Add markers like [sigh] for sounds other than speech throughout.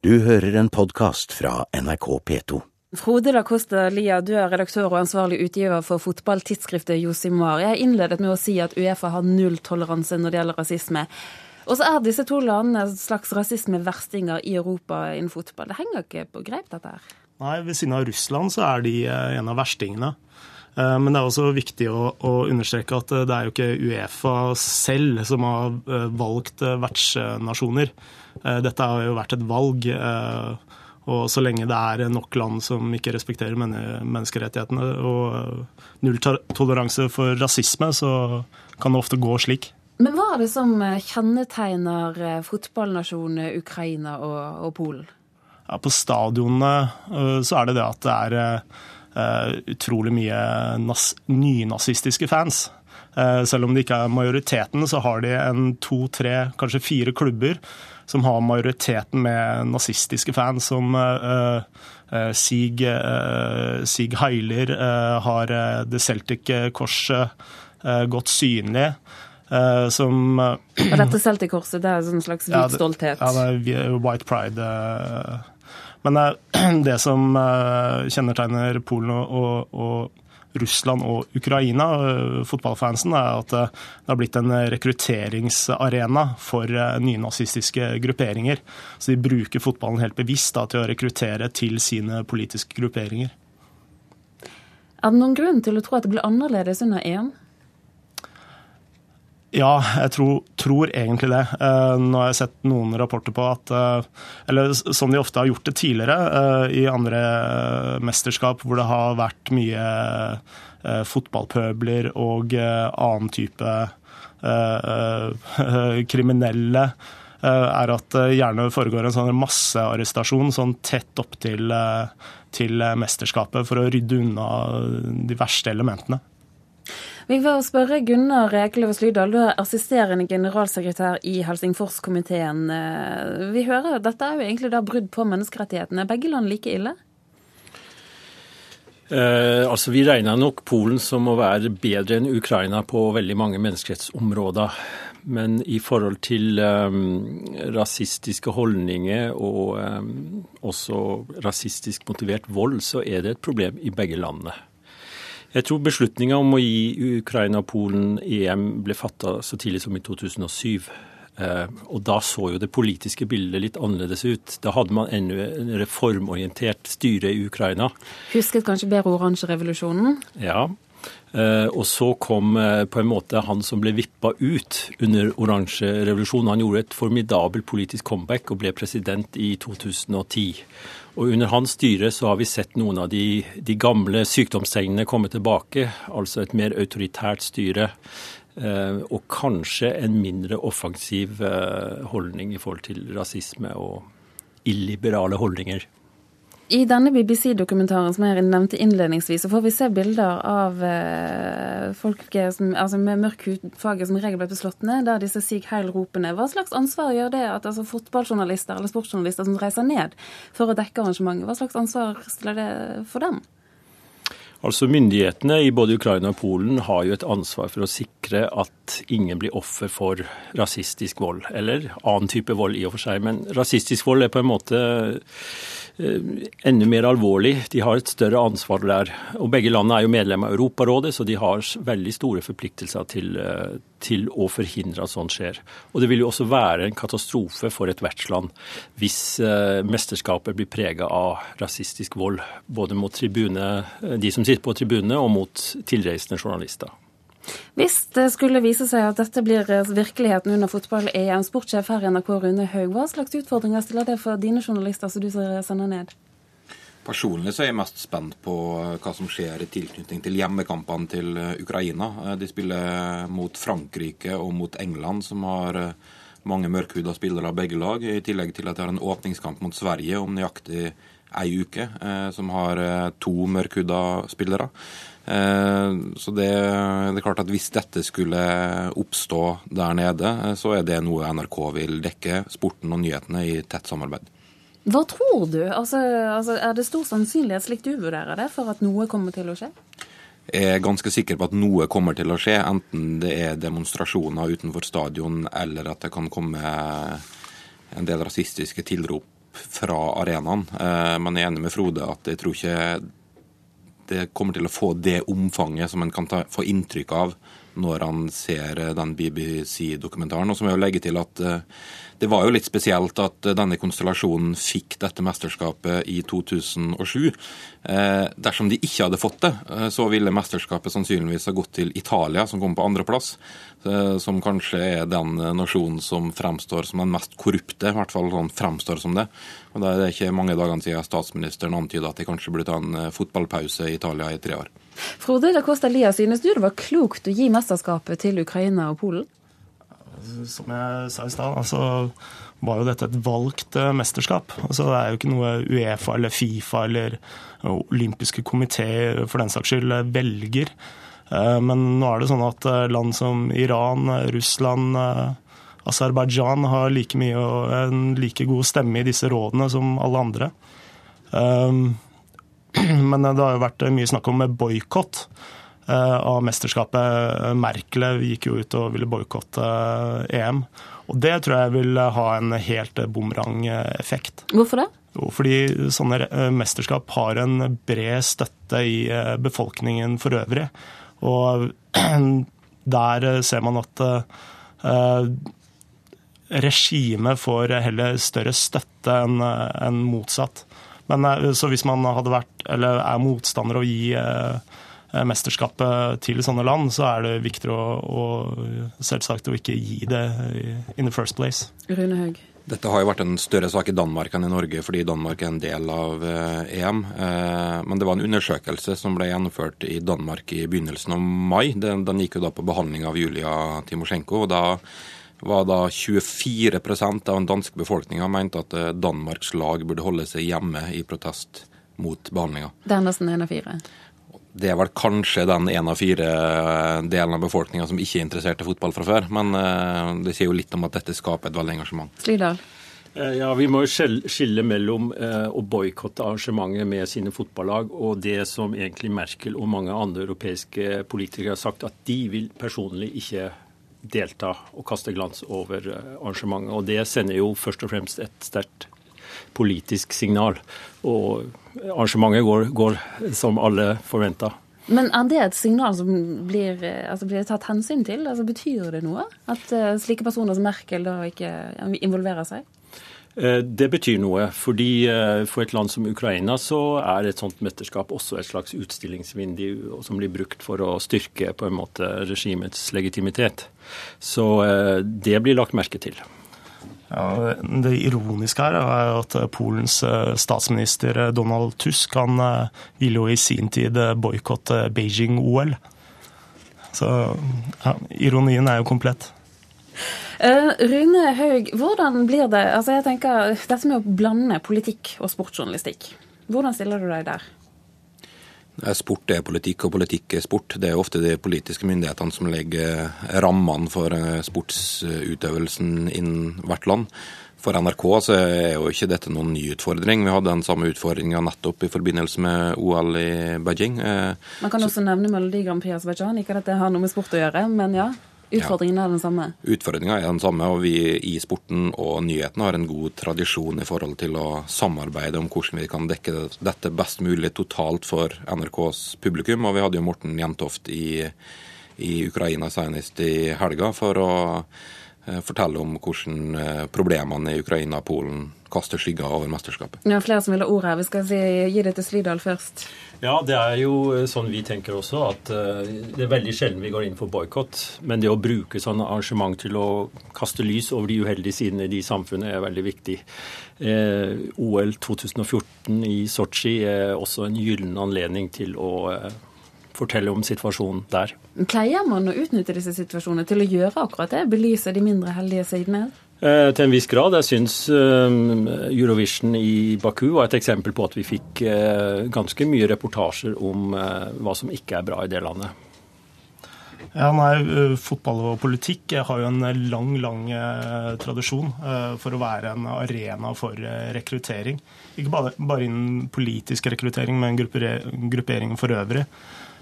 Du hører en podkast fra NRK P2. Frode da Costa Lia, du er redaktør og ansvarlig utgiver for fotballtidsskriftet Josimar. Jeg innledet med å si at Uefa har nulltoleranse når det gjelder rasisme. Og så er disse to landene slags rasismeverstinger i Europa innen fotball. Det henger ikke på greip, dette her? Nei, ved siden av Russland så er de eh, en av verstingene. Eh, men det er også viktig å, å, understreke at eh, det er jo ikke Uefa selv som har valgt vertsnasjoner. Dette har jo vært et valg. Og så lenge det er nok land som ikke respekterer menneskerettighetene og null toleranse for rasisme, så kan det ofte gå slik. Men hva er det som kjennetegner fotballnasjonene Ukraina og, og Polen? Ja, på stadionene så er det det at det er utrolig mye nynazistiske fans. Uh, selv om det ikke er majoriteten, så har de en to, tre, kanskje fire klubber som har majoriteten med nazistiske fans, som uh, Sig, Sig Heiler har det Celtic-korset godt synlig. Som Og dette Celtic-korset, det er en slags hvit stolthet? Ja, det er White Pride. Men [clears throat] det som eh, kjennetegner Polen og, og, Russland og Ukraina, eh, fotballfansen, er at eh, det har blitt en rekrutteringsarena for nynazistiske grupperinger. Så de bruker fotballen helt bevisst da, til å rekruttere til sine politiske grupperinger. Er det noen grunn til å tro at det blir annerledes under EM? Ja, jeg tror, tror, egentlig det. Uh, nå har jeg sett noen rapporter på at uh, Eller som de ofte har gjort det tidligere uh, i andre mesterskap, hvor det har vært mye fotballpøbler og annen type [laughs] kriminelle, er at det gjerne foregår en sånn massearrestasjon sånn tett opp til, til mesterskapet for å rydde unna de verste elementene. Vi får spørre Gunnar Ekeløv Slydal, du er assisterende generalsekretær i Helsingforskomiteen. Eh, vi hører dette er jo egentlig da brudd på menneskerettighetene. Er begge land like ille? Eh, altså Vi regner nok Polen som å være bedre enn Ukraina på veldig mange menneskerettsområder. Men i forhold til eh, rasistiske holdninger og eh, også rasistisk motivert vold, så er det et problem i begge landene. Jeg tror beslutninga om å gi Ukraina og Polen EM ble fatta så tidlig som i 2007. Eh, og da så jo det politiske bildet litt annerledes ut. Da hadde man ennå en reformorientert styre i Ukraina. Husket kanskje bedre oransjerevolusjonen? Ja. Eh, og så kom eh, på en måte han som ble vippa ut under oransjerevolusjonen. Han gjorde et formidabelt politisk comeback og ble president i 2010. Og Under hans styre så har vi sett noen av de, de gamle sykdomstegnene komme tilbake. Altså et mer autoritært styre. Eh, og kanskje en mindre offensiv eh, holdning i forhold til rasisme og illiberale holdninger. I denne BBC-dokumentaren som jeg nevnte innledningsvis, så får vi se bilder av eh, folk som, altså med mørk hudfarge som regel ble beslått ned, der disse Sig Heil-ropene. Hva slags ansvar gjør det at altså, fotballjournalister eller sportsjournalister som reiser ned for å dekke arrangementet, hva slags ansvar stiller det for dem? Altså Myndighetene i både Ukraina og Polen har jo et ansvar for å sikre at ingen blir offer for rasistisk vold, eller annen type vold i og for seg. Men rasistisk vold er på en måte Eh, enda mer alvorlig. De har et større ansvar der. Og Begge landene er jo medlem av Europarådet, så de har veldig store forpliktelser til, eh, til, å forhindre at sånt skjer. Og Det vil jo også være en katastrofe for et vertsland hvis uh, mesterskapet blir prega av rasistisk vold. Både mot tribune, de som sitter på tribunene og mot tilreisende journalister. Hvis det skulle vise seg at dette blir virkeligheten under fotball-EM, sportssjef her i NRK Rune Haug, hva slags utfordringer stiller det for dine journalister som du sender ned? Personlig så er jeg mest spent på hva som skjer i tilknytning til hjemmekampene til Ukraina. De spiller mot Frankrike og mot England, som har mange mørkhuda spillere av begge lag. I tillegg til at de har en åpningskamp mot Sverige om nøyaktig ei uke, som har to mørkhuda spillere. Eh, så det, det, er klart at Hvis dette skulle oppstå der nede, eh, så er det noe NRK vil dekke, sporten og nyhetene, i tett samarbeid. Hva tror du? Altså, altså, er det stor sannsynlighet, slik du vurderer det, for at noe kommer til å skje? Jeg er ganske sikker på at noe kommer til å skje, enten det er demonstrasjoner utenfor stadion, eller at det kan komme en del rasistiske tilrop fra arenaen. Men jeg er enig med Frode at jeg tror ikke det kommer til å få det omfanget som en kan ta, få inntrykk av når han ser den BBC-dokumentaren. Og så må jeg legge til at det var jo litt spesielt at denne konstellasjonen fikk dette mesterskapet i 2007. Eh, dersom de ikke hadde fått det, eh, så ville mesterskapet sannsynligvis ha gått til Italia, som kom på andreplass. Eh, som kanskje er den nasjonen som fremstår som den mest korrupte, i hvert fall sånn fremstår som det. Og Det er ikke mange dagene siden statsministeren antyda at de kanskje burde ta en fotballpause i Italia i tre år. Frode da Costa Lia, synes du det var klokt å gi mesterskapet til Ukraina og Polen? Som jeg sa i stad, altså, var jo dette et valgt uh, mesterskap. Altså, det er jo ikke noe Uefa eller Fifa eller olympiske komiteer for den saks skyld velger. Uh, men nå er det sånn at land som Iran, Russland, Aserbajdsjan har like mye og en like god stemme i disse rådene som alle andre. [clears throat] Men det har jo vært mye snakk om boikott. Eh, av mesterskapet. Merkel gikk jo ut og ville boikotte eh, EM. Og det tror jeg vil ha en helt bumerang-effekt. Hvorfor det? Jo, fordi sånne eh, mesterskap har en bred støtte i befolkningen for øvrig. Og [clears throat] der ser man at regimet får heller større støtte enn motsatt. Men så hvis man hadde vært, eller er motstander av å gi Eh, mesterskapet til sånne land, så er det viktigere å, å selvsagt å ikke gi det in the first place. Rune Haug. Dette har jo vært en større sak i Danmark enn i Norge, fordi Danmark er en del av eh, EM. Eh, men det var en undersøkelse som ble gjennomført i Danmark i begynnelsen av mai. Den, den gikk jo da på behandling av Julia Timosjenko. og da var da 24% av den danske befolkninga mente at Danmarks lag burde holde seg hjemme i protest mot behandlinga. Det er nesten én av fire? det er vel kanskje den én av fire eh, delen av befolkninga som ikke er interessert i fotball fra før. Men uh, det sier jo litt om at dette skaper et veldig engasjement. Slidal. Eh, ja, Vi må skille mellom å boikotte arrangementet med sine fotballag og det som egentlig Merkel og mange andre europeiske politikere har sagt, at de vil personlig ikke delta og kaste glans over arrangementet. Og Det sender jo først og fremst et sterkt politisk signal. Og arrangementet går, går som alle forventa. Men er det et signal som blir, altså blir tatt hensyn til? Altså Betyr det noe at uh, slike personer som Merkel da ikke involverer seg? Eh, det betyr noe, fordi eh, for et land som Ukraina så er et sånt mesterskap også et slags utstillingsvindu som blir brukt for å styrke på en måte regimets legitimitet. Så det blir lagt merke til. Ja, det ironiske her er at Polens eh, statsminister eh, Donald Tusk han eh, ville jo i sin tid boikotte Beijing-OL. Så ja, ironien er jo komplett. Uh, Rune Haug, hvordan blir det altså jeg tenker, Dette med å blande politikk og sportsjournalistikk, hvordan stiller du deg der? Sport er politikk, og politikk er sport. Det er ofte de politiske myndighetene som legger rammene for eh, sportsutøvelsen innen hvert land. For NRK så er jo ikke dette noen ny utfordring. Vi hadde den samme utfordringa nettopp i forbindelse med OL i Beijing. Eh, Man kan også nevne Melodi Grand Prix Aserbajdsjan. Ikke at det har noe med sport å gjøre, men ja. Utfordringen er den samme? Utfordringa er den samme. og Vi i sporten og nyhetene har en god tradisjon i forhold til å samarbeide om hvordan vi kan dekke dette best mulig totalt for NRKs publikum. Og vi hadde jo Morten Jentoft i, i Ukraina senest i helga for å eh, fortelle om hvordan eh, problemene i Ukraina og Polen kaster skygger over mesterskapet. Ja, flere som vil ha ordet her. Vi skal si, gi det til Slidal først. Ja, det er jo eh, sånn vi tenker også, at uh, det er veldig sjelden vi går inn for boikott. Men det å bruke sånne arrangement til å kaste lys over de uheldige sidene i de samfunnet er veldig viktig. Eh, OL 2014 i Sotsji er også en gyllen anledning til å uh, fortelle om situasjonen der. Pleier man å utnytte disse situasjonene til å gjøre akkurat det? Belyse de mindre heldige sidene? Eh, til en viss grad. Jeg syns eh, Eurovision i Baku var et eksempel på at vi fikk eh, ganske mye reportasjer om hva som ikke er bra i det landet. Ja, nei, Fotball og politikk har jo en lang lang tradisjon for å være en arena for rekruttering. Ikke bare, bare innen politisk rekruttering, men grupperingen for øvrig.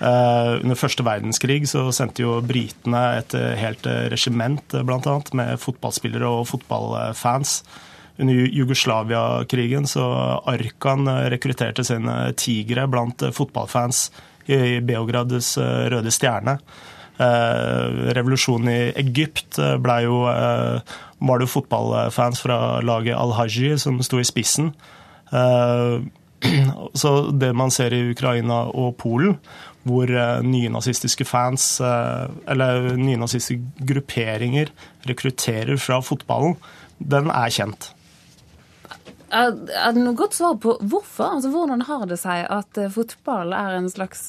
Eh, under første verdenskrig så sendte jo britene et eh, helt eh, regiment blant annet, med fotballspillere og fotballfans under Jugoslavia-krigen så Arkan rekrutterte sine tigre blant fotballfans i Beogrades Røde Stjerne. Revolusjonen i Egypt ble jo, var det jo fotballfans fra laget Al-Haji som sto i spissen. [clears throat] Så det man ser i Ukraina og Polen, hvor eh, nynazistiske fans, eh, eller nynazistiske grupperinger, rekrutterer fra fotballen, den er kjent. Er, det noe godt svar på hvorfor? Altså, Hvordan har det seg at eh, fotball er en slags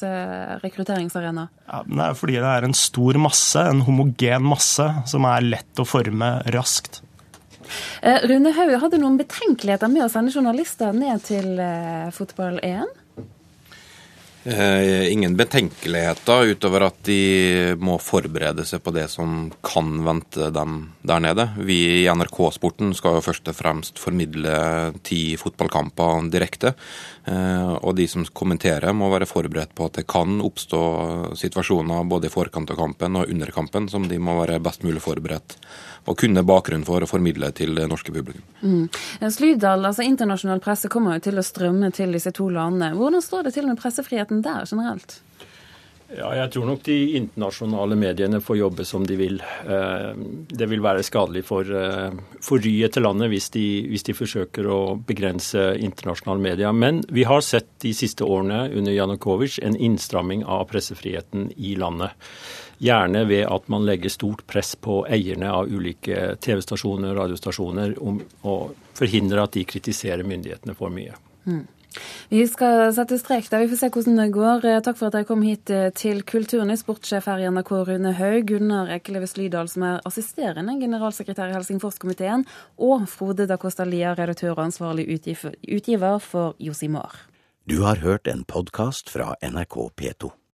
rekrutteringsarena? Ja, det er fordi det er en stor masse, en homogen masse, som er lett å forme raskt. Rune Haug hadde noen betenkeligheter med å sende journalister ned til fotball-EM? Eh, ingen betenkeligheter utover at de må forberede seg på det som kan vente dem der nede. Vi i NRK-sporten skal jo først og fremst formidle ti fotballkamper direkte. Eh, og de som kommenterer må være forberedt på at det kan oppstå situasjoner både i forkant av kampen og under kampen som de må være best mulig forberedt og kunne bakgrunn for å formidle til det norske publikum. Mm. Slydal, altså internasjonal presse kommer jo til å strømme til disse to landene. Hvordan står det til med pressefriheten der generelt? Ja, jeg tror nok de internasjonale mediene får jobbe som de vil. Eh, det vil være skadelig for, eh, for ryet til landet hvis de, hvis de, forsøker å begrense internasjonale medier. Men vi har sett de siste årene under Janukovic en innstramming av pressefriheten i landet. Gjerne ved at man legger stort press på eierne av ulike TV-stasjoner og radiostasjoner om å forhindre at de kritiserer myndighetene for mye. Mm. Vi skal sette strek der. Vi får se hvordan det går. Takk for at dere kom hit eh, til Kulturnytt, sportssjef her i NRK Rune Haug, Gunnar Ekeleves Lydal, som er assisterende generalsekretær i Helsingforskomiteen, og Frode da Costa Lia, redaktør og ansvarlig utgiver for Josimar. Du har hørt en podkast fra NRK P2.